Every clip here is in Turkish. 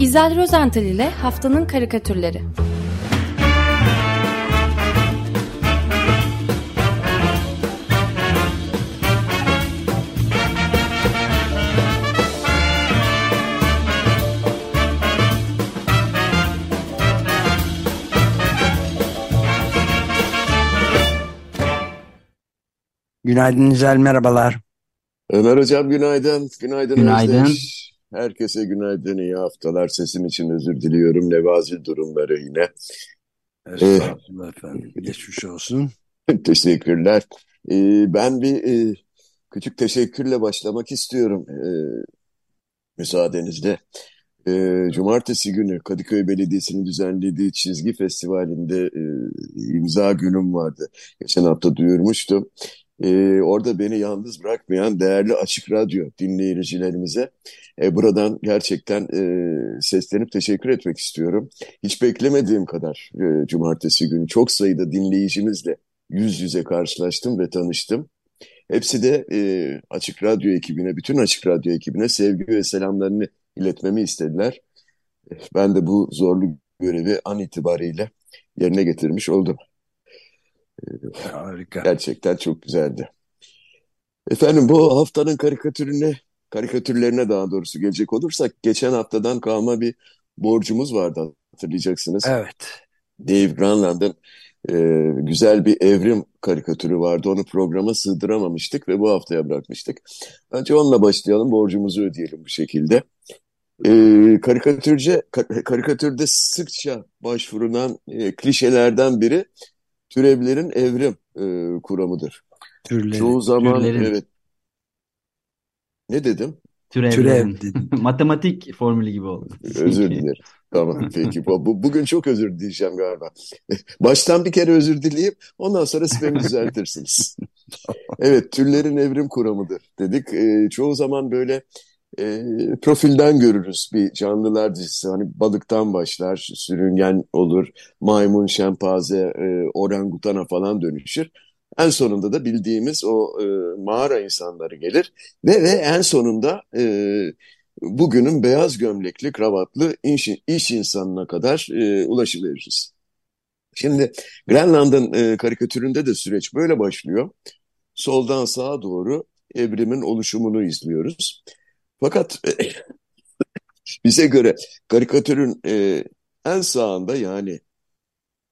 İzel Rozental ile Haftanın Karikatürleri Günaydın İzel, merhabalar. Ömer Hocam günaydın. Günaydın Günaydın. Özdeş. Herkese günaydın, iyi haftalar. Sesim için özür diliyorum. Nevazil durumları yine. Estağfurullah efendim. Geçmiş olsun. Teşekkürler. Ee, ben bir e, küçük teşekkürle başlamak istiyorum. Ee, müsaadenizle. Ee, Cumartesi günü Kadıköy Belediyesi'nin düzenlediği çizgi festivalinde e, imza günüm vardı. Geçen hafta duyurmuştum. Ee, orada beni yalnız bırakmayan değerli Açık Radyo dinleyicilerimize e, buradan gerçekten e, seslenip teşekkür etmek istiyorum. Hiç beklemediğim kadar e, Cumartesi günü çok sayıda dinleyicimizle yüz yüze karşılaştım ve tanıştım. Hepsi de e, Açık Radyo ekibine, bütün Açık Radyo ekibine sevgi ve selamlarını iletmemi istediler. Ben de bu zorlu görevi an itibariyle yerine getirmiş oldum. Harika. Gerçekten çok güzeldi. Efendim bu haftanın karikatürüne, karikatürlerine daha doğrusu gelecek olursak geçen haftadan kalma bir borcumuz vardı hatırlayacaksınız. Evet. Dave Granland'ın e, güzel bir evrim karikatürü vardı. Onu programa sığdıramamıştık ve bu haftaya bırakmıştık. Bence onunla başlayalım, borcumuzu ödeyelim bu şekilde. E, karikatürce, ka- karikatürde sıkça başvurulan e, klişelerden biri türevlerin evrim e, kuramıdır. Türleri. Çoğu zaman Türlerin. evet. Ne dedim? Türevlerin. Türev dedin. Matematik formülü gibi oldu. Özür dilerim. Tamam peki. Bu, bu- bugün çok özür dileyeceğim galiba. Baştan bir kere özür dileyip ondan sonra beni düzeltirsiniz. Evet, türlerin evrim kuramıdır dedik. Ee, çoğu zaman böyle e, profilden görürüz bir canlılar dizisi. Hani balıktan başlar, sürüngen olur, maymun, şempanze, e, orangutana falan dönüşür. En sonunda da bildiğimiz o e, mağara insanları gelir ve ve en sonunda e, bugünün beyaz gömlekli, kravatlı iş, iş insanına kadar e, ulaşıveririz. Şimdi Greenland'ın e, karikatüründe de süreç böyle başlıyor. Soldan sağa doğru evrimin oluşumunu izliyoruz. Fakat bize göre karikatürün e, en sağında yani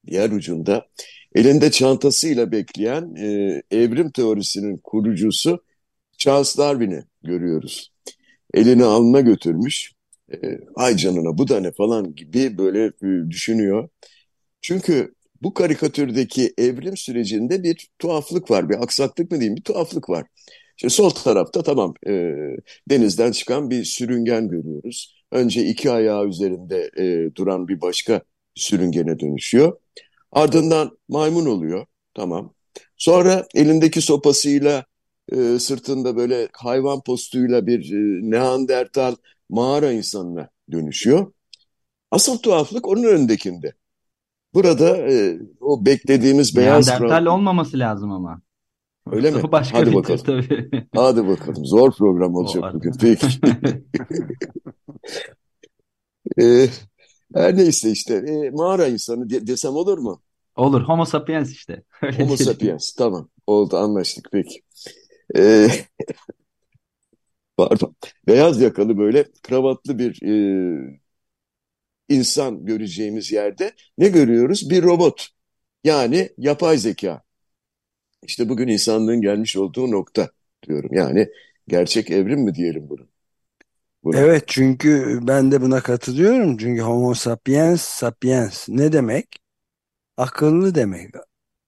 diğer ucunda elinde çantasıyla bekleyen e, evrim teorisinin kurucusu Charles Darwin'i görüyoruz. Elini alnına götürmüş. E, ay canına bu da ne falan gibi böyle e, düşünüyor. Çünkü bu karikatürdeki evrim sürecinde bir tuhaflık var. Bir aksaklık mı diyeyim bir tuhaflık var. İşte sol tarafta tamam e, denizden çıkan bir sürüngen görüyoruz. Önce iki ayağı üzerinde e, duran bir başka sürüngene dönüşüyor. Ardından maymun oluyor. Tamam. Sonra elindeki sopasıyla e, sırtında böyle hayvan postuyla bir e, Neandertal mağara insanına dönüşüyor. Asıl tuhaflık onun önündekinde. Burada e, o beklediğimiz beyaz Neandertal olmaması lazım ama. Öyle mi? Başka Hadi bakalım. tabii. Hadi bakalım. Zor program olacak O- bugün. Peki. E, her neyse işte e, mağara insanı de- desem olur mu? Olur. Homo sapiens işte. Öyle Homo diyelim. sapiens. Tamam. Oldu anlaştık peki. E, pardon. Beyaz yakalı böyle kravatlı bir e, insan göreceğimiz yerde ne görüyoruz? Bir robot. Yani yapay zeka. İşte bugün insanlığın gelmiş olduğu nokta diyorum. Yani gerçek evrim mi diyelim bunu? Buna. Evet çünkü ben de buna katılıyorum. Çünkü Homo sapiens sapiens ne demek? Akıllı demek.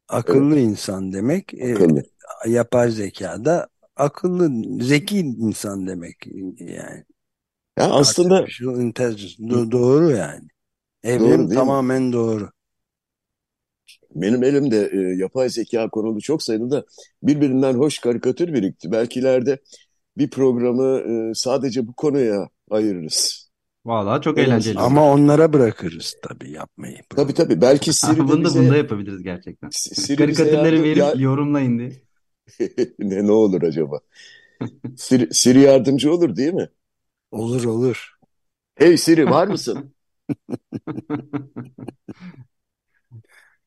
Akıllı insan demek. E, Akıllı. yapay zeka da akıllı, zeki insan demek. Yani Ya aslında artificial intelligence. Do- doğru yani. Doğru Evrim mi? tamamen doğru. Benim elimde e, yapay zeka konulu çok sayıda da birbirinden hoş karikatür birikti. Belki ileride bir programı e, sadece bu konuya ayırırız. Vallahi çok En eğlenceli. Ama onlara bırakırız tabii yapmayı. Tabii tabii. Belki Siri de Bunu da bize bunda yapabiliriz gerçekten. Siri Karikatürleri yardım verip ya- yorumlayın diye. ne ne olur acaba? Siri, Siri yardımcı olur değil mi? Olur olur. Hey Siri var mısın?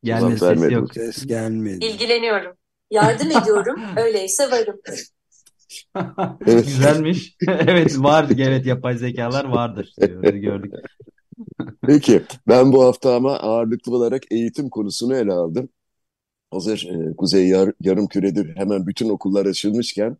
Gelmedi Cevap sesi vermedi. yok. Ses gelmedi. İlgileniyorum. Yardım ediyorum. Öyleyse varım. Evet. Güzelmiş. Evet var. Evet yapay zekalar vardır diyor. Gördük. Peki ben bu hafta ama ağırlıklı olarak eğitim konusunu ele aldım. Hazır e, Kuzey Yar Yarımküre'de hemen bütün okullar açılmışken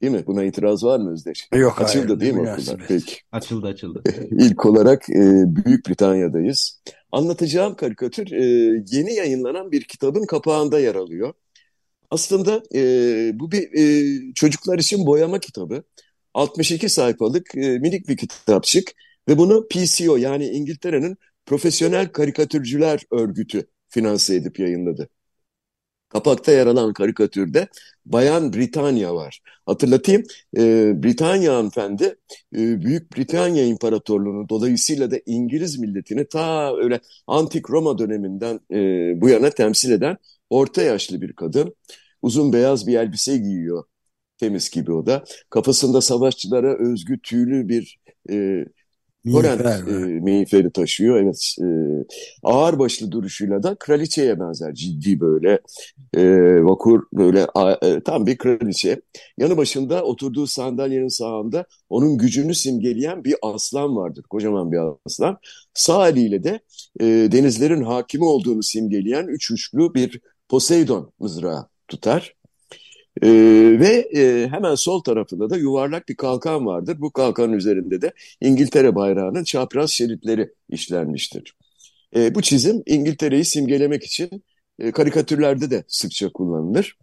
değil mi? Buna itiraz var mı Özdeş? Yok Açıldı hayır, değil mi okullar? Peki. Açıldı açıldı. İlk olarak e, Büyük Britanya'dayız. Anlatacağım karikatür e, yeni yayınlanan bir kitabın kapağında yer alıyor. Aslında e, bu bir e, çocuklar için boyama kitabı. 62 sayfalık e, minik bir kitapçık ve bunu PCO yani İngiltere'nin Profesyonel Karikatürcüler Örgütü finanse edip yayınladı. Kapakta yer alan karikatürde Bayan Britanya var. Hatırlatayım, e, Britanya hanımefendi e, Büyük Britanya İmparatorluğu'nu dolayısıyla da İngiliz milletini ta öyle antik Roma döneminden e, bu yana temsil eden orta yaşlı bir kadın. Uzun beyaz bir elbise giyiyor. Temiz gibi o da. Kafasında savaşçılara özgü tüylü bir e, Miğfer e, miğferi taşıyor. Evet, e, ağırbaşlı duruşuyla da kraliçeye benzer. Ciddi böyle e, vakur böyle e, tam bir kraliçe. Yanı başında oturduğu sandalyenin sağında onun gücünü simgeleyen bir aslan vardır. Kocaman bir aslan. Sağ eliyle de e, denizlerin hakimi olduğunu simgeleyen üç uçlu bir Poseidon mızrağı tutar. Ee, ve e, hemen sol tarafında da yuvarlak bir kalkan vardır. Bu kalkanın üzerinde de İngiltere bayrağının çapraz şeritleri işlenmiştir. E, bu çizim İngiltere'yi simgelemek için e, karikatürlerde de sıkça kullanılır.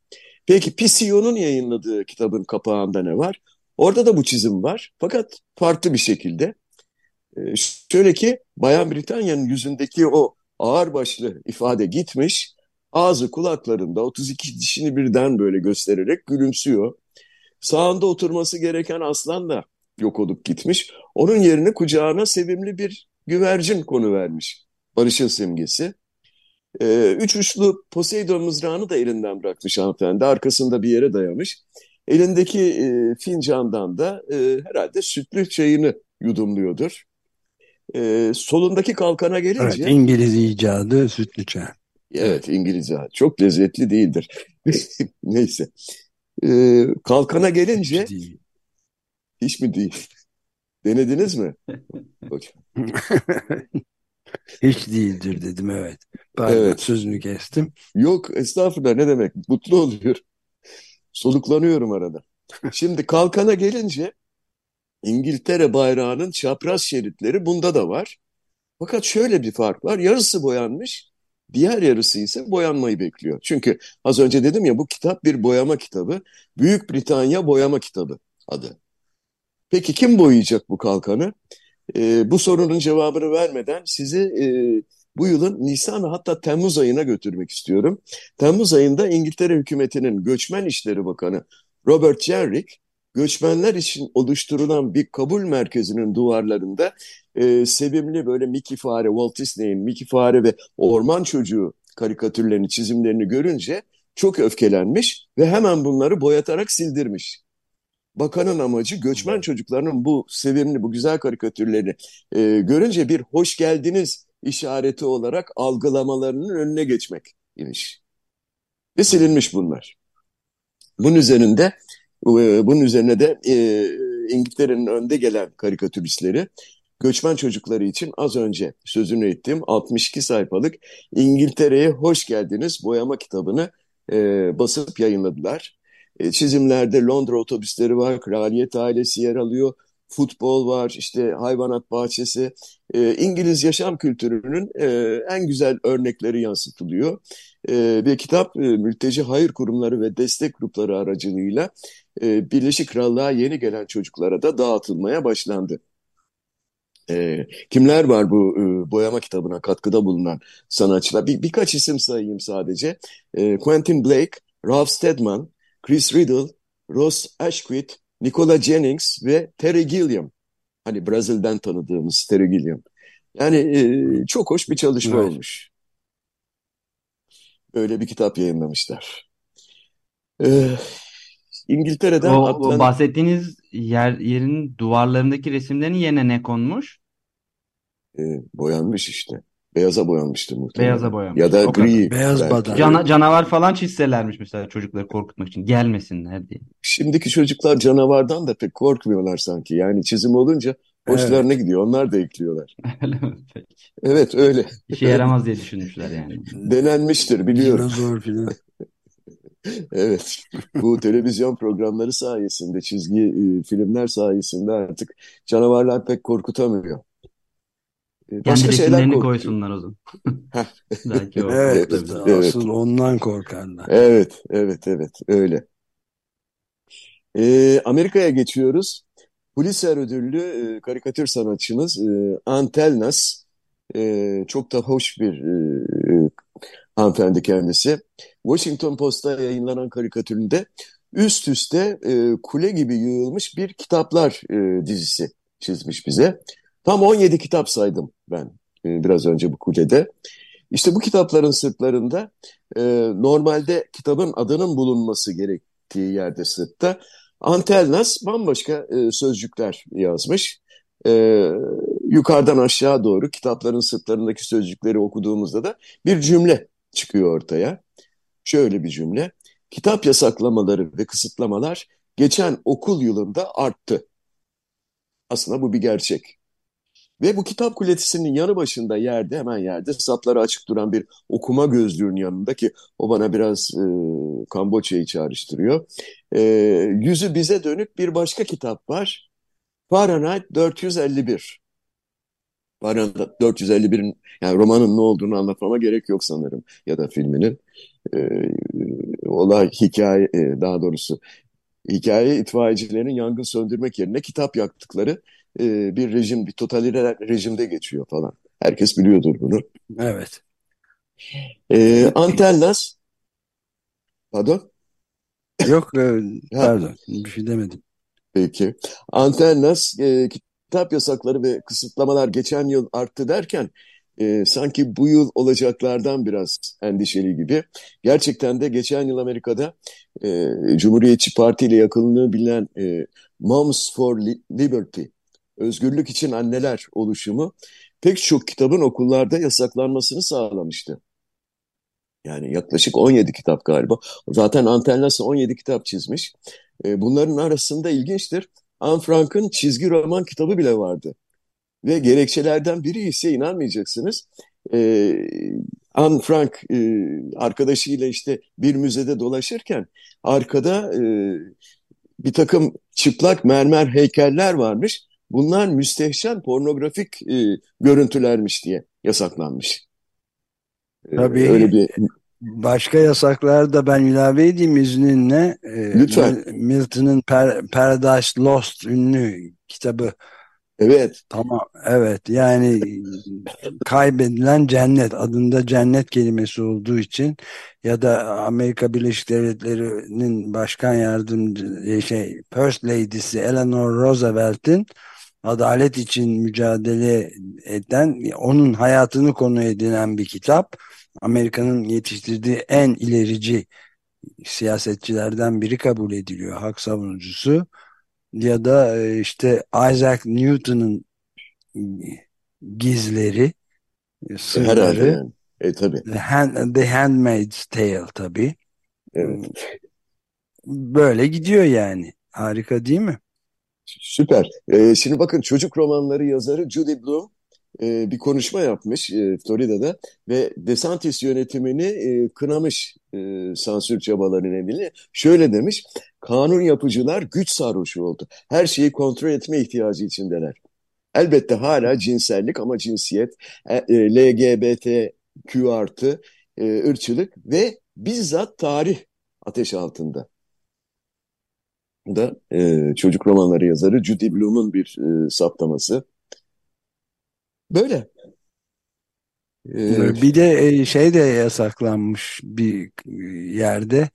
Peki PCO'nun yayınladığı kitabın kapağında ne var? Orada da bu çizim var fakat farklı bir şekilde. E, şöyle ki Bayan Britanya'nın yüzündeki o ağırbaşlı ifade gitmiş. Ağzı kulaklarında 32 dişini birden böyle göstererek gülümsüyor. Sağında oturması gereken aslan da yok olup gitmiş. Onun yerine kucağına sevimli bir güvercin konuvermiş. Barış'ın simgesi. Ee, üç uçlu Poseidon mızrağını da elinden bırakmış hanımefendi. Arkasında bir yere dayamış. Elindeki e, fincandan da e, herhalde sütlü çayını yudumluyordur. E, solundaki kalkana Evet, gelince... İngiliz icadı sütlü çay. Evet İngilizce çok lezzetli değildir. Neyse. Ee, kalkana gelince Hiç değil. hiç mi değil? Denediniz mi? Hocam. Hiç değildir dedim evet. Pardon Evet. sözünü kestim. Yok estağfurullah ne demek? Mutlu oluyor. Soluklanıyorum arada. Şimdi kalkana gelince İngiltere bayrağının çapraz şeritleri bunda da var. Fakat şöyle bir fark var. Yarısı boyanmış, diğer yarısı ise boyanmayı bekliyor. Çünkü az önce dedim ya bu kitap bir boyama kitabı. Büyük Britanya Boyama Kitabı adı. Peki kim boyayacak bu kalkanı? Ee, bu sorunun cevabını vermeden sizi e, bu yılın Nisan ve hatta Temmuz ayına götürmek istiyorum. Temmuz ayında İngiltere hükümetinin Göçmen İşleri Bakanı Robert Jenrick, göçmenler için oluşturulan bir kabul merkezinin duvarlarında e, sevimli böyle Mickey Fare, Walt Disney'in Mickey Fare ve Orman Çocuğu karikatürlerini, çizimlerini görünce çok öfkelenmiş ve hemen bunları boyatarak sildirmiş. Bakanın amacı göçmen çocuklarının bu sevimli, bu güzel karikatürlerini e, görünce bir hoş geldiniz işareti olarak algılamalarının önüne geçmek imiş. Ve silinmiş bunlar. Bunun üzerinde bunun üzerine de e, İngiltere'nin önde gelen karikatüristleri göçmen çocukları için az önce sözünü ettiğim 62 sayfalık İngiltere'ye hoş geldiniz boyama kitabını e, basıp yayınladılar. E, çizimlerde Londra otobüsleri var, kraliyet ailesi yer alıyor, futbol var, işte hayvanat bahçesi. E, İngiliz yaşam kültürünün e, en güzel örnekleri yansıtılıyor. E, ve kitap e, mülteci hayır kurumları ve destek grupları aracılığıyla e, Birleşik Krallığa yeni gelen çocuklara da dağıtılmaya başlandı. E, kimler var bu e, boyama kitabına katkıda bulunan sanatçılar? Bir, birkaç isim sayayım sadece. E, Quentin Blake, Ralph Steadman, Chris Riddle, Ross Ashquith, Nicola Jennings ve Terry Gilliam. Hani Brazil'den tanıdığımız Terry Gilliam. Yani e, çok hoş bir çalışma Evet. olmuş. Böyle bir kitap yayınlamışlar. E, İngiltere'den O, o Atlant... bahsettiğiniz yer yerin duvarlarındaki resimlerin yerine ne konmuş? E, boyanmış işte. Beyaza boyanmıştır muhtemelen. Beyaza boyanmış. Ya da O kadar. gri. Beyaz belki. badan. Cana- canavar falan çizselermiş mesela çocukları korkutmak için. Gelmesinler diye. Şimdiki çocuklar canavardan da pek korkmuyorlar sanki. Yani çizim olunca hoşlarına gidiyor. Onlar da ekliyorlar. Öyle mi? Peki. Evet öyle. İşe yaramaz diye düşünmüşler yani. Denenmiştir biliyorum. Dinozor filan. Evet. Bu televizyon programları sayesinde, çizgi e, filmler sayesinde artık canavarlar pek korkutamıyor. E, Kendi Başka şeyler korkutuyor. koysunlar o zaman. Belki o Evet. Evet. asıl ondan korkarlar. Evet, evet, evet, öyle. E, Amerika'ya geçiyoruz. Pulitzer ödüllü e, karikatür sanatçımız e, Antelnas, e, çok da hoş bir e, hanımefendi kendisi. Washington Post'ta yayınlanan karikatüründe üst üste e, kule gibi yığılmış bir kitaplar e, dizisi çizmiş bize. Tam 17 kitap saydım ben e, biraz önce bu kulede. İşte bu kitapların sırtlarında e, normalde kitabın adının bulunması gerektiği yerde sırtta Antelnas bambaşka e, sözcükler yazmış. E, yukarıdan aşağı doğru kitapların sırtlarındaki sözcükleri okuduğumuzda da bir cümle çıkıyor ortaya. Şöyle bir cümle. Kitap yasaklamaları ve kısıtlamalar geçen okul yılında arttı. Aslında bu bir gerçek. Ve bu kitap kulesinin yanı başında yerde hemen yerde sapları açık duran bir okuma gözlüğünün yanında ki o bana biraz e, Kamboçya'yı çağrıştırıyor. E, yüzü bize dönük bir başka kitap var. Fahrenheit 451. Fahrenheit 451'in yani romanın ne olduğunu anlatmama gerek yok sanırım ya da filminin. E, olay hikaye e, daha doğrusu hikaye itfaiyecilerin yangın söndürmek yerine kitap yaktıkları e, bir rejim, bir totaliter rejimde geçiyor falan. Herkes biliyordur bunu. Evet. E, Antelnas, pardon, Yok e, pardon bir şey demedim. peki. Antelnas, e, kitap yasakları ve kısıtlamalar geçen yıl arttı derken e, sanki bu yıl olacaklardan biraz endişeli gibi. Gerçekten de geçen yıl Amerika'da e, Cumhuriyetçi Parti ile yakınlığı bilinen e, Moms for Li- Liberty, Özgürlük için Anneler oluşumu pek çok kitabın okullarda yasaklanmasını sağlamıştı. Yani yaklaşık 17 kitap galiba. Zaten Antelnas 17 kitap çizmiş. E, bunların arasında ilginçtir. Anne Frank'ın çizgi roman kitabı bile vardı. Ve gerekçelerden biri ise inanmayacaksınız. E, Anne Frank e, arkadaşıyla işte bir müzede dolaşırken arkada e, bir takım çıplak mermer heykeller varmış. Bunlar müstehcen pornografik e, görüntülermiş diye yasaklanmış. E, Tabii. Öyle bir Başka yasaklar da ben ilave edeyim izninle. E, Lütfen. Mil- Milton'ın Per- Paradise Lost ünlü kitabı. evet Tamam evet yani kaybedilen cennet adında cennet kelimesi olduğu için ya da Amerika Birleşik Devletleri'nin başkan yardımcı şey First Lady'si Eleanor Roosevelt'in adalet için mücadele eden onun hayatını konu edinen bir kitap. Amerika'nın yetiştirdiği en ilerici siyasetçilerden biri kabul ediliyor hak savunucusu ya da e, işte Isaac Newton'un gizleri, herhalde sırları, yani. E tabii. The, Hand, The Handmaid's Tale tabii. Evet. Böyle gidiyor yani. Harika değil mi? Süper. Ee, şimdi bakın çocuk romanları yazarı Judy Blume e, bir konuşma yapmış e, Florida'da ve DeSantis yönetimini e, kınamış e, sansür çabaları nedeniyle. Şöyle demiş, kanun yapıcılar güç sarhoşu oldu. Her şeyi kontrol etme ihtiyacı içindeler. Elbette hala cinsellik ama cinsiyet, e, e, LGBTQ artı, e, ırkçılık ve bizzat tarih ateş altında. Da e, çocuk romanları yazarı Judy Blume'un bir e, saptaması. Böyle. E, Bir de e, şey de yasaklanmış bir yerde.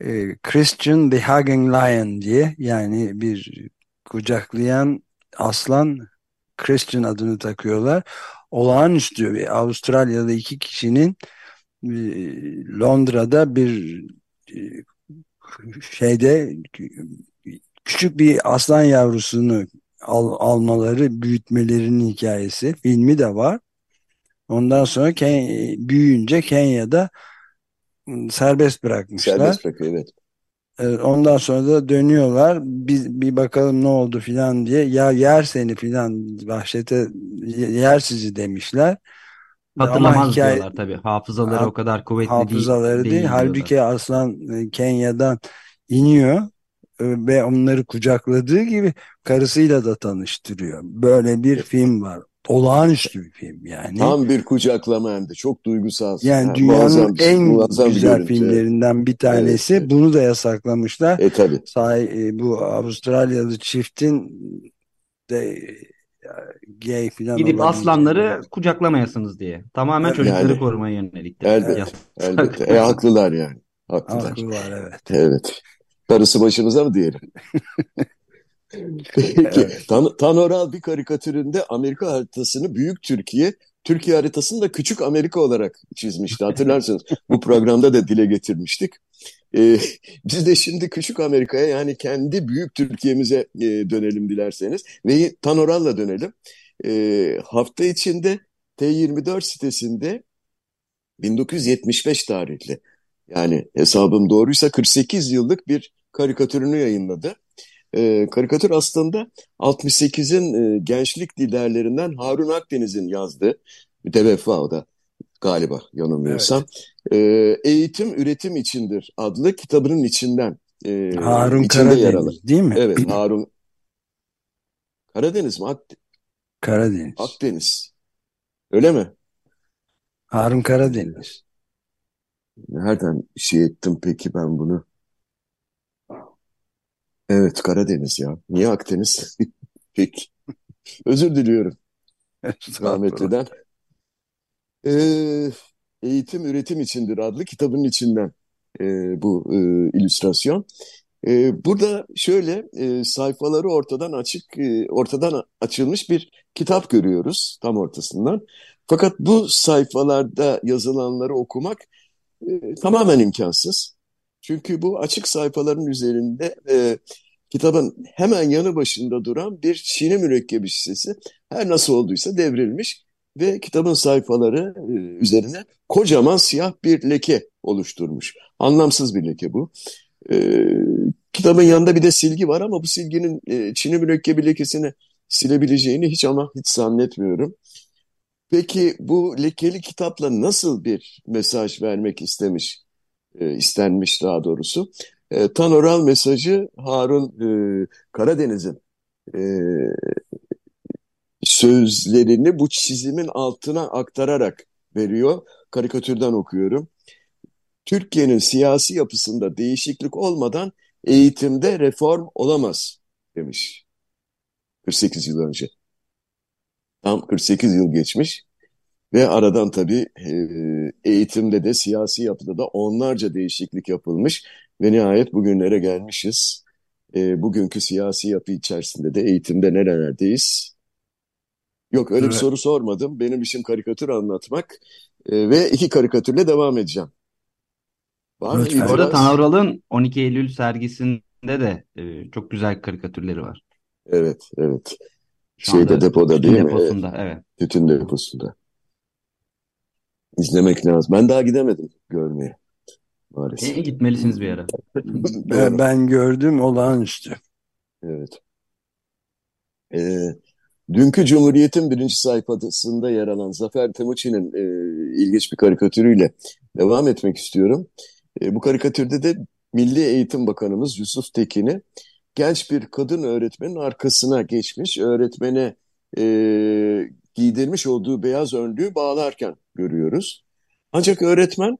E, Christian the Hugging Lion diye yani bir kucaklayan aslan Christian adını takıyorlar. Olağanüstü bir Avustralyalı iki kişinin e, Londra'da bir e, şeyde küçük bir aslan yavrusunu al, almaları, büyütmelerinin hikayesi. Filmi de var. Ondan sonra Ken, büyüyünce Kenya'da ıı, serbest bırakmışlar. Serbest bırakıyor evet. Ondan sonra da dönüyorlar. Biz bir bakalım ne oldu filan diye. Ya yer seni filan vahşete yer sizi demişler. Hatırlamaz Ama hikaye- diyorlar tabii. Hafızaları Ha- o kadar kuvvetli Hafızaları değil. değil Halbuki diyorlar. aslan e, Kenya'dan iniyor ve onları kucakladığı gibi karısıyla da tanıştırıyor. Böyle bir film var. Olağanüstü bir film yani. Tam bir kucaklama hem de çok duygusal. Yani Ha, dünyanın muazzam bir- en muazzam bir güzel görüntü. filmlerinden bir tanesi. Evet. Bunu da yasaklamışlar. E tabi. E, bu Avustralyalı çiftin de e, gay falan Gidip aslanları kucaklamayasınız diye. Tamamen Evet. çocukları Yani- korumaya yönelik. Elbette. Elbette. E haklılar yani. Haklılar. Haklılar evet. Evet. Karısı başınıza mı diyelim? Peki. Tan Tanoral bir karikatüründe Amerika haritasını Büyük Türkiye, Türkiye haritasını da Küçük Amerika olarak çizmişti. Hatırlarsınız bu programda da dile getirmiştik. Ee, biz de şimdi Küçük Amerika'ya yani kendi Büyük Türkiye'mize e, dönelim dilerseniz ve Tanoral'la dönelim. Ee, hafta içinde T24 sitesinde 1975 tarihli yani hesabım doğruysa 48 yıllık bir karikatürünü yayınladı. Ee, karikatür aslında 68'in e, gençlik liderlerinden Harun Akdeniz'in yazdığı müteveffa o da galiba yanılmıyorsam. Ee, Eğitim Üretim İçindir adlı kitabının içinden e, Harun içinde yer alır. Karadeniz değil mi? Evet Harun Karadeniz mi? Ak- Karadeniz. Akdeniz. Öyle mi? Harun Karadeniz. Nereden şey ettim peki ben bunu? Evet Karadeniz ya. Niye Akdeniz? Peki. Özür diliyorum rahmetliden. Ee, Eğitim Üretim İçindir adlı kitabın içinden e, bu e, illüstrasyon. E, burada şöyle e, sayfaları ortadan açık, e, ortadan açılmış bir kitap görüyoruz tam ortasından. Fakat bu sayfalarda yazılanları okumak e, tamamen imkansız. Çünkü bu açık sayfaların üzerinde e, kitabın hemen yanı başında duran bir çini mürekkebi şişesi her nasıl olduysa devrilmiş ve kitabın sayfaları e, üzerine kocaman siyah bir leke oluşturmuş. Anlamsız bir leke bu. E, kitabın yanında bir de silgi var ama bu silginin e, çini mürekkebi lekesini silebileceğini hiç ama hiç zannetmiyorum. Peki bu lekeli kitapla nasıl bir mesaj vermek istemiş, e, istenmiş daha doğrusu? E, Tanoral mesajı Harun e, Karadeniz'in e, sözlerini bu çizimin altına aktararak veriyor. Karikatürden okuyorum. Türkiye'nin siyasi yapısında değişiklik olmadan eğitimde reform olamaz demiş 48 yıl önce. Tam 48 yıl geçmiş ve aradan tabii e, eğitimde de siyasi yapıda da onlarca değişiklik yapılmış ve nihayet bugünlere gelmişiz. E, bugünkü siyasi yapı içerisinde de eğitimde nerelerdeyiz? Yok öyle bir Evet. soru sormadım. Benim işim karikatür anlatmak E, ve iki karikatürle devam edeceğim. Var Lütfen. Arada itiraz? Tanral'ın 12 Eylül sergisinde de e, çok güzel karikatürleri var. Evet, evet. Şu Şeyde depoda tütün değil mi? Deposunda, evet. tütün deposunda. İzlemek lazım. Ben daha gidemedim görmeye E, maalesef. gitmelisiniz bir ara. Ben, ben gördüm olağanüstü. Evet. Ee, dünkü Cumhuriyet'in birinci sayfasında yer alan Zafer Temuçin'in e, ilginç bir karikatürüyle devam etmek istiyorum. E, bu karikatürde de Milli Eğitim Bakanımız Yusuf Tekin'i genç bir kadın öğretmenin arkasına geçmiş, öğretmene e, giydirmiş olduğu beyaz önlüğü bağlarken görüyoruz. Ancak öğretmen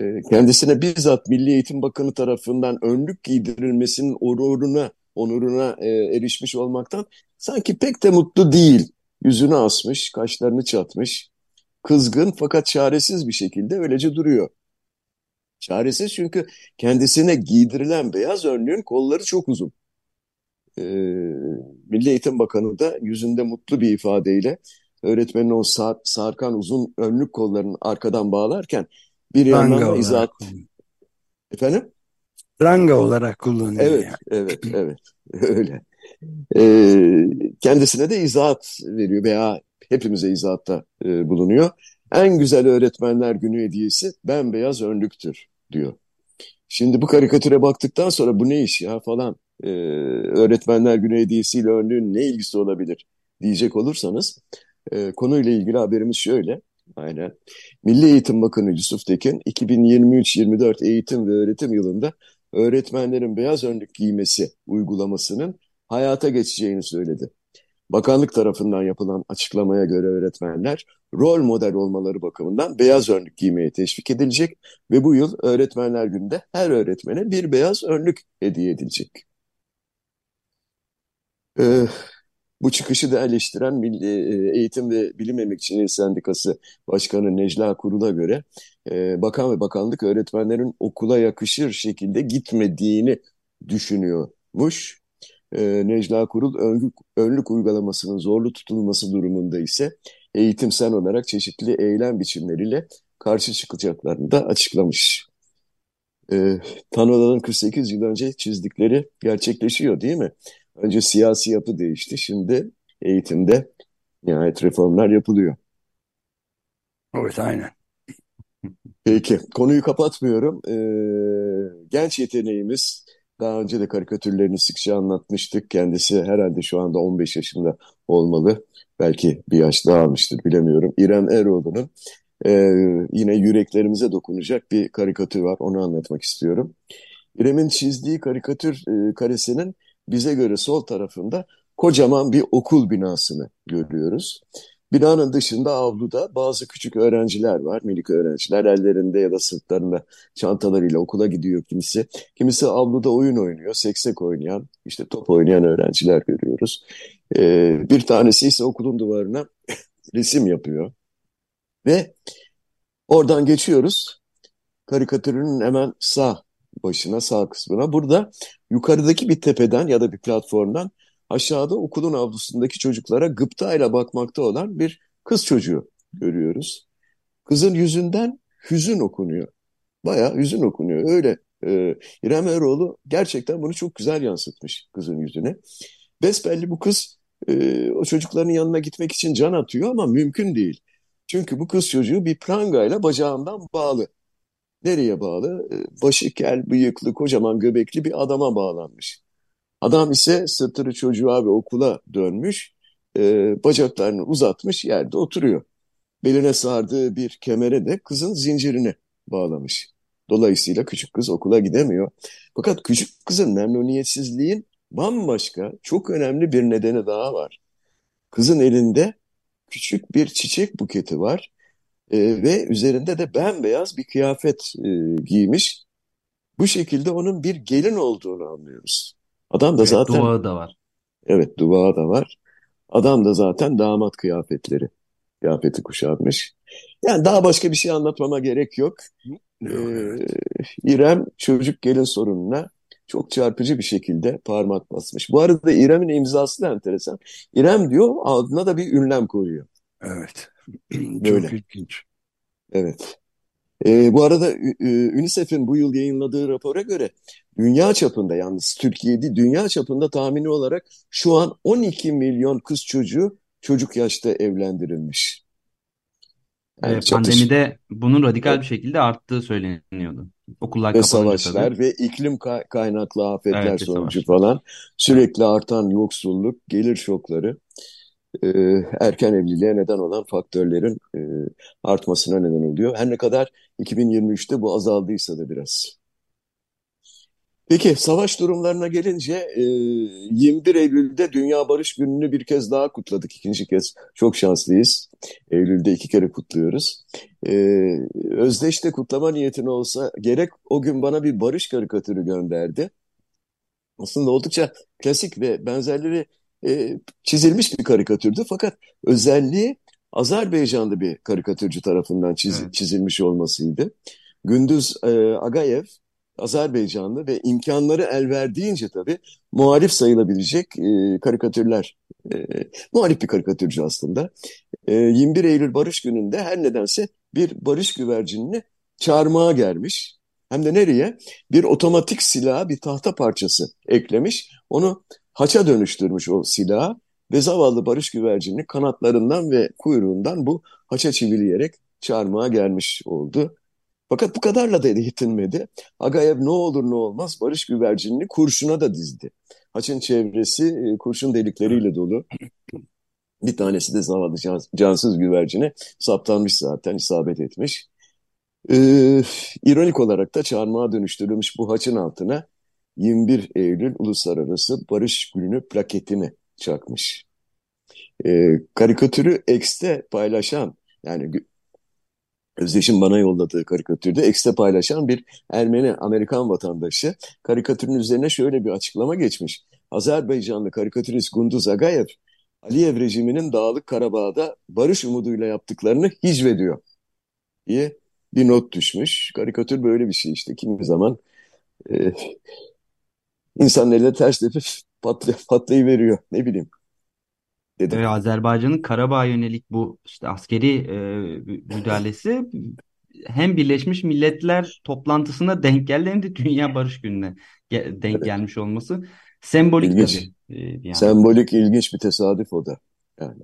e, kendisine bizzat Milli Eğitim Bakanı tarafından önlük giydirilmesinin onuruna, onuruna e, erişmiş olmaktan sanki pek de mutlu değil. Yüzünü asmış, kaşlarını çatmış, kızgın fakat çaresiz bir şekilde öylece duruyor. Çaresiz çünkü kendisine giydirilen beyaz önlüğün kolları çok uzun. Ee, Milli Eğitim Bakanı da yüzünde mutlu bir ifadeyle öğretmenin o sar- sarkan uzun önlük kollarını arkadan bağlarken bir yandan da izahat... Efendim? Ranga olarak kullanıyor Evet, yani. evet, evet. Öyle. E, kendisine de izahat veriyor veya hepimize izahatta e, bulunuyor. En güzel öğretmenler günü hediyesi bembeyaz önlüktür diyor. Şimdi bu karikatüre baktıktan sonra bu ne iş ya falan e, öğretmenler günü hediyesiyle önlüğün ne ilgisi olabilir diyecek olursanız e, konuyla ilgili haberimiz şöyle. Aynen. Milli Eğitim Bakanı Yusuf Tekin 2023-24 eğitim ve öğretim yılında öğretmenlerin beyaz önlük giymesi uygulamasının hayata geçeceğini söyledi. Bakanlık tarafından yapılan açıklamaya göre öğretmenler rol model olmaları bakımından beyaz önlük giymeye teşvik edilecek ve bu yıl Öğretmenler Günü'nde her öğretmene bir beyaz önlük hediye edilecek. Ee, bu çıkışı da eleştiren Milli e, Eğitim ve Bilim Emekçileri Sendikası Başkanı Necla Kurul'a göre e, bakan ve bakanlık öğretmenlerin okula yakışır şekilde gitmediğini düşünüyormuş. E, Necla Kurul önlük, önlük uygulamasının zorlu tutulması durumunda ise eğitimsel olarak çeşitli eylem biçimleriyle karşı çıkacaklarını da açıklamış. E, Tanrı'nın 48 yıl önce çizdikleri gerçekleşiyor değil mi? Önce siyasi yapı değişti, şimdi eğitimde nihayet reformlar yapılıyor. Evet, aynen. Peki, konuyu kapatmıyorum. Ee, genç yeteneğimiz, daha önce de karikatürlerini sıkça anlatmıştık. Kendisi herhalde şu anda 15 yaşında olmalı. Belki bir yaş daha almıştır, bilemiyorum. İrem Eroğlu'nun e, yine yüreklerimize dokunacak bir karikatür var. Onu anlatmak istiyorum. İrem'in çizdiği karikatür e, karesinin bize göre sol tarafında kocaman bir okul binasını görüyoruz. Binanın dışında avluda bazı küçük öğrenciler var, minik öğrenciler. Ellerinde ya da sırtlarında çantalarıyla okula gidiyor kimisi. Kimisi avluda oyun oynuyor, seksek oynayan, işte top oynayan öğrenciler görüyoruz. Ee, bir tanesi ise okulun duvarına resim yapıyor. Ve oradan geçiyoruz. Karikatürünün hemen sağ başına, sağ kısmına. Burada yukarıdaki bir tepeden ya da bir platformdan aşağıda okulun avlusundaki çocuklara gıptayla bakmakta olan bir kız çocuğu görüyoruz. Kızın yüzünden hüzün okunuyor. Bayağı hüzün okunuyor. Öyle. Ee, İrem Eroğlu gerçekten bunu çok güzel yansıtmış kızın yüzüne. Besbelli bu kız e, o çocukların yanına gitmek için can atıyor ama mümkün değil. Çünkü bu kız çocuğu bir prangayla bacağından bağlı. Nereye bağlı? Ee, başı kel, bıyıklı, kocaman göbekli bir adama bağlanmış. Adam ise sırtını çocuğa ve okula dönmüş, e, bacaklarını uzatmış yerde oturuyor. Beline sardığı bir kemere de kızın zincirini bağlamış. Dolayısıyla küçük kız okula gidemiyor. Fakat küçük kızın memnuniyetsizliğin bambaşka, çok önemli bir nedeni daha var. Kızın elinde küçük bir çiçek buketi var e, ve üzerinde de bembeyaz bir kıyafet e, giymiş. Bu şekilde onun bir gelin olduğunu anlıyoruz. Adam da Evet, zaten duağı da var. evet duvağı da var. Adam da zaten damat kıyafetleri kıyafeti kuşanmış. Yani daha başka bir şey anlatmama gerek yok. Ee, İrem çocuk gelin sorununa çok çarpıcı bir şekilde parmak basmış. Bu arada İrem'in imzası da enteresan. İrem diyor adına da bir ünlem koyuyor. Evet. Böyle. Çok ilginç. Evet. Ee, bu arada Ü- UNICEF'in bu yıl yayınladığı rapora göre dünya çapında yalnız Türkiye değil dünya çapında tahmini olarak şu an 12 milyon kız çocuğu çocuk yaşta evlendirilmiş. Yani çatış pandemide bunun radikal bir şekilde arttığı söyleniyordu. Okullar ve savaşlar tabii. ve iklim ka- kaynaklı afetler Evet ve sonucu savaşlar. falan sürekli artan yoksulluk, gelir şokları e, erken evliliğe neden olan faktörlerin e, artmasına neden oluyor. Her ne kadar 2023'te bu azaldıysa da biraz. Peki savaş durumlarına gelince e, 21 Eylül'de Dünya Barış Günü'nü bir kez daha kutladık. İkinci kez çok şanslıyız. Eylül'de iki kere kutluyoruz. E, Özdeş de kutlama niyetine olsa gerek o gün bana bir barış karikatürü gönderdi. Aslında oldukça klasik ve benzerleri e, çizilmiş bir karikatürdü. Fakat özelliği Azerbaycanlı bir karikatürcü tarafından çiz- Evet. çizilmiş olmasıydı. Gündüz e, Agayev Azerbaycanlı ve imkanları el verdiğince tabii muhalif sayılabilecek e, karikatürler. E, muhalif bir karikatürcü aslında. E, 21 Eylül Barış Günü'nde her nedense bir barış güvercinini çarmıha germiş. Hem de nereye? Bir otomatik silaha bir tahta parçası eklemiş. Onu haça dönüştürmüş o silahı ve zavallı barış güvercinini kanatlarından ve kuyruğundan bu haça çivileyerek çarmıha gelmiş oldu. Fakat bu kadarla da yetinmedi. Agayev ne olur ne olmaz barış güvercinini kurşuna da dizdi. Haçın çevresi e, kurşun delikleriyle dolu. Bir tanesi de zavallı cansız güvercine saptanmış zaten, isabet etmiş. Ee, ironik olarak da çarmıha dönüştürülmüş bu haçın altına 21 Eylül Uluslararası Barış Günü plaketini çakmış. Ee, karikatürü X'te paylaşan yani Özdeş'in bana yolladığı karikatürde X'te paylaşan bir Ermeni Amerikan vatandaşı karikatürün üzerine şöyle bir açıklama geçmiş. Azerbaycanlı karikatürist Gunduz Agayev, Aliyev rejiminin Dağlık Karabağ'da barış umuduyla yaptıklarını hicvediyor diye bir not düşmüş. Karikatür böyle bir şey işte. Kimi zaman e, insanın eline ters tepip patlay patlayıveriyor. Ne bileyim. Dedim. Ee, Azerbaycan'ın Karabağ'a yönelik bu işte askeri e, müdahalesi hem Birleşmiş Milletler toplantısına denk geldi hem de Dünya Barış Günü'ne denk evet. gelmiş olması sembolik ilginç. tabii. E, yani. Sembolik ilginç bir tesadüf o da. Yani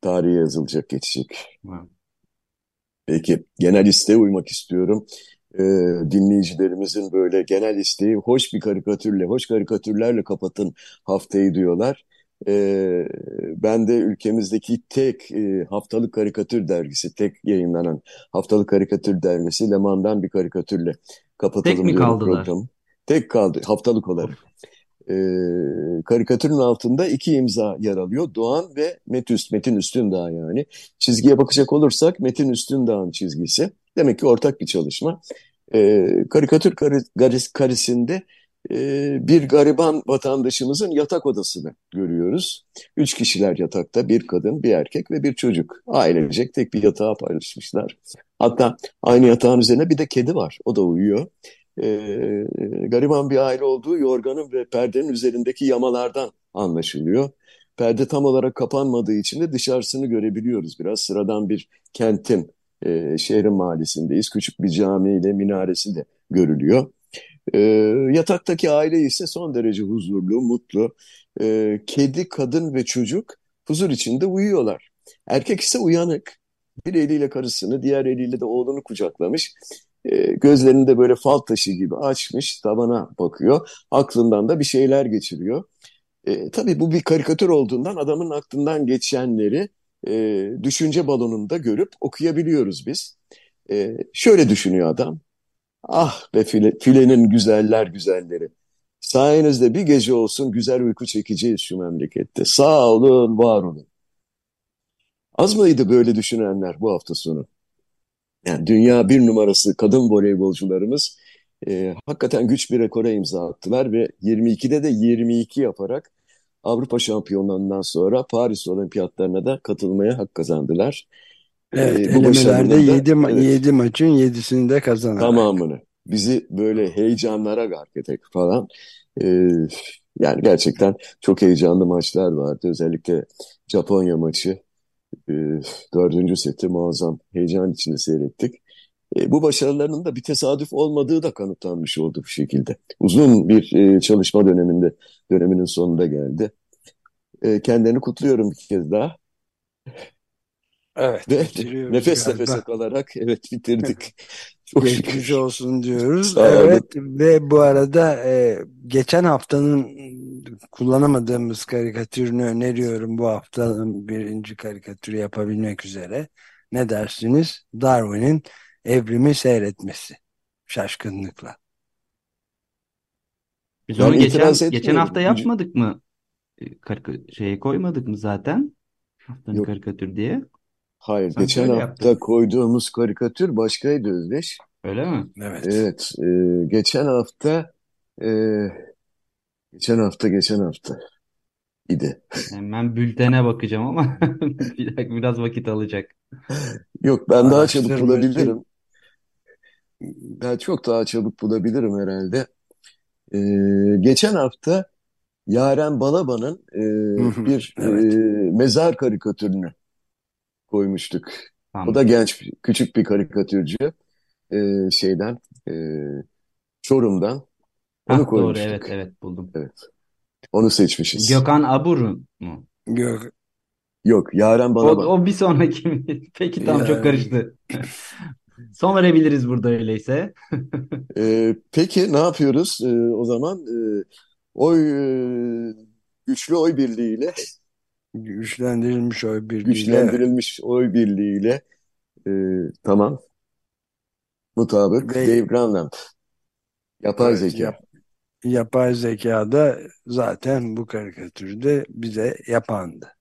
tarihe yazılacak geçecek. Evet. Peki genel isteğe uymak istiyorum. Ee, dinleyicilerimizin böyle genel isteği hoş bir karikatürle, hoş karikatürlerle kapatın haftayı diyorlar. Ee, ben de ülkemizdeki tek e, haftalık karikatür dergisi, tek yayınlanan haftalık karikatür dergisi Leman'dan bir karikatürle kapatalım tek mi kaldılar? programı. Tek kaldı haftalık olarak. Ee, karikatürün altında iki imza yer alıyor. Doğan ve Metüst, Metin Üstündağ yani. Çizgiye bakacak olursak Metin Üstündağ'ın çizgisi. Demek ki ortak bir çalışma. Ee, karikatür karisinde e, bir gariban vatandaşımızın yatak odasını görüyoruz. Üç kişiler yatakta, bir kadın, bir erkek ve bir çocuk. Ailecek tek bir yatağı paylaşmışlar. Hatta aynı yatağın üzerine bir de kedi var. O da uyuyor. E, gariban bir aile olduğu yorganın ve perdenin üzerindeki yamalardan anlaşılıyor. Perde tam olarak kapanmadığı için de dışarısını görebiliyoruz. Biraz sıradan bir kentin, e, şehrin mahallesindeyiz. Küçük bir cami ile minaresi de görülüyor. E, yataktaki aile ise son derece huzurlu, mutlu. E, kedi, kadın ve çocuk huzur içinde uyuyorlar. Erkek ise uyanık. Bir eliyle karısını, diğer eliyle de oğlunu kucaklamış. E, gözlerini de böyle fal taşı gibi açmış, tabana bakıyor. Aklından da bir şeyler geçiriyor. E, tabii bu bir karikatür olduğundan adamın aklından geçenleri e, düşünce balonunda görüp okuyabiliyoruz biz. E, şöyle düşünüyor adam. Ah be file, filenin güzeller güzelleri. Sayenizde bir gece olsun güzel uyku çekeceğiz şu memlekette. Sağ olun, var olun. Az mıydı böyle düşünenler bu hafta sonu? Yani dünya bir numarası kadın voleybolcularımız e, hakikaten güç bir rekora imza attılar ve 22'de de 22 yaparak Avrupa şampiyonlarından sonra Paris olimpiyatlarına da katılmaya hak kazandılar. Evet, ee, bu elemelerde 7, evet, 7 maçın 7'sini de kazanarak. Tamamını. Bizi böyle heyecanlara gark ederek falan. Ee, yani gerçekten çok heyecanlı maçlar vardı. Özellikle Japonya maçı e, dördüncü seti muazzam heyecan içinde seyrettik. E, bu başarılarının da bir tesadüf olmadığı da kanıtlanmış oldu bu şekilde. Uzun bir e, çalışma döneminde döneminin sonunda geldi. E, kendilerini kutluyorum bir kez daha. Evet, Ve nefes nefese kalarak evet bitirdik. Çok Geçmiş şükür. olsun diyoruz. evet ve bu arada e, geçen haftanın kullanamadığımız karikatürünü öneriyorum bu haftanın birinci karikatürü yapabilmek üzere. Ne dersiniz? Darwin'in evrimi seyretmesi şaşkınlıkla. Biz onu geçen, geçen hafta yapmadık mı? E, Karika şeyi koymadık mı zaten? Haftanın Yok. karikatür diye. Hayır, Sanki geçen hafta yaptık. koyduğumuz karikatür başkaydı Özdeş. Öyle mi? Evet. Evet, e, geçen hafta e, geçen hafta geçen hafta idi. Hemen bültene bakacağım ama biraz vakit alacak. Yok ben daha çabuk bulabilirim. Ben çok daha çabuk bulabilirim herhalde. E, geçen hafta Yaren Balaban'ın e, bir evet. e, mezar karikatürünü koymuştuk. Tamam. O da genç, küçük bir karikatürcü e, şeyden, e, Çorum'dan. Onu Hah, doğru, evet, evet buldum. Evet. Onu seçmişiz. Gökhan Aburun mu? Gök, Yok, Yaren O, Balaban. o bir sonraki? Peki çok Yani- karıştı. Son verebiliriz burada öyleyse. Ee, peki ne yapıyoruz Ee, o zaman? Ee, oy e, güçlü oy birliğiyle, güçlendirilmiş oy birliğiyle güçlendirilmiş oy birliğiyle e, tamam. Mutabık. Ve- Dave Granlund. Yapay Evet, zeka. yap- yapay zekada zaten bu karikatürü de bize yapandı.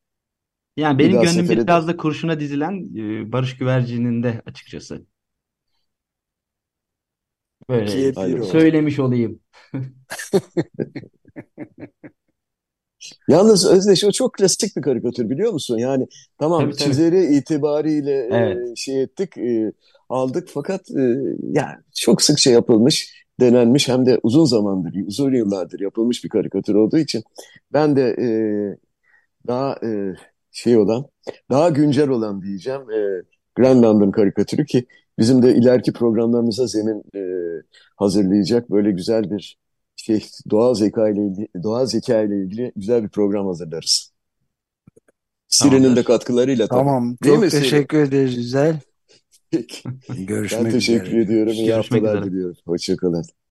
Yani Bir benim daha gönlüm sefere biraz da kurşuna dizilen e, Barış Güvercin'in de açıkçası. Böyle İkiye Aynen. bir oldu. söylemiş olayım. Yalnız Özdeş o çok klasik bir karikatür biliyor musun? Yani tamam Tabii, tabii. çizeri itibariyle e, Evet. şey ettik, e, aldık fakat e, yani çok sık şey yapılmış, denenmiş hem de uzun zamandır, uzun yıllardır yapılmış bir karikatür olduğu için ben de e, daha e, şey olan, daha güncel olan diyeceğim e, Greenland'ın karikatürü ki bizim de ileriki programlarımıza zemin e, hazırlayacak böyle güzel bir şey doğal zeka ile ilgili, doğal zeka ile ilgili güzel bir program hazırlarız. Siri'nin de katkılarıyla tabii. Tamam. Değil Çok mi Siri? teşekkür ederiz Güzel. Görüşmek Ben teşekkür üzere. ediyorum. İyi Görüşmek haftalar üzere. diliyorum. Hoşçakalın.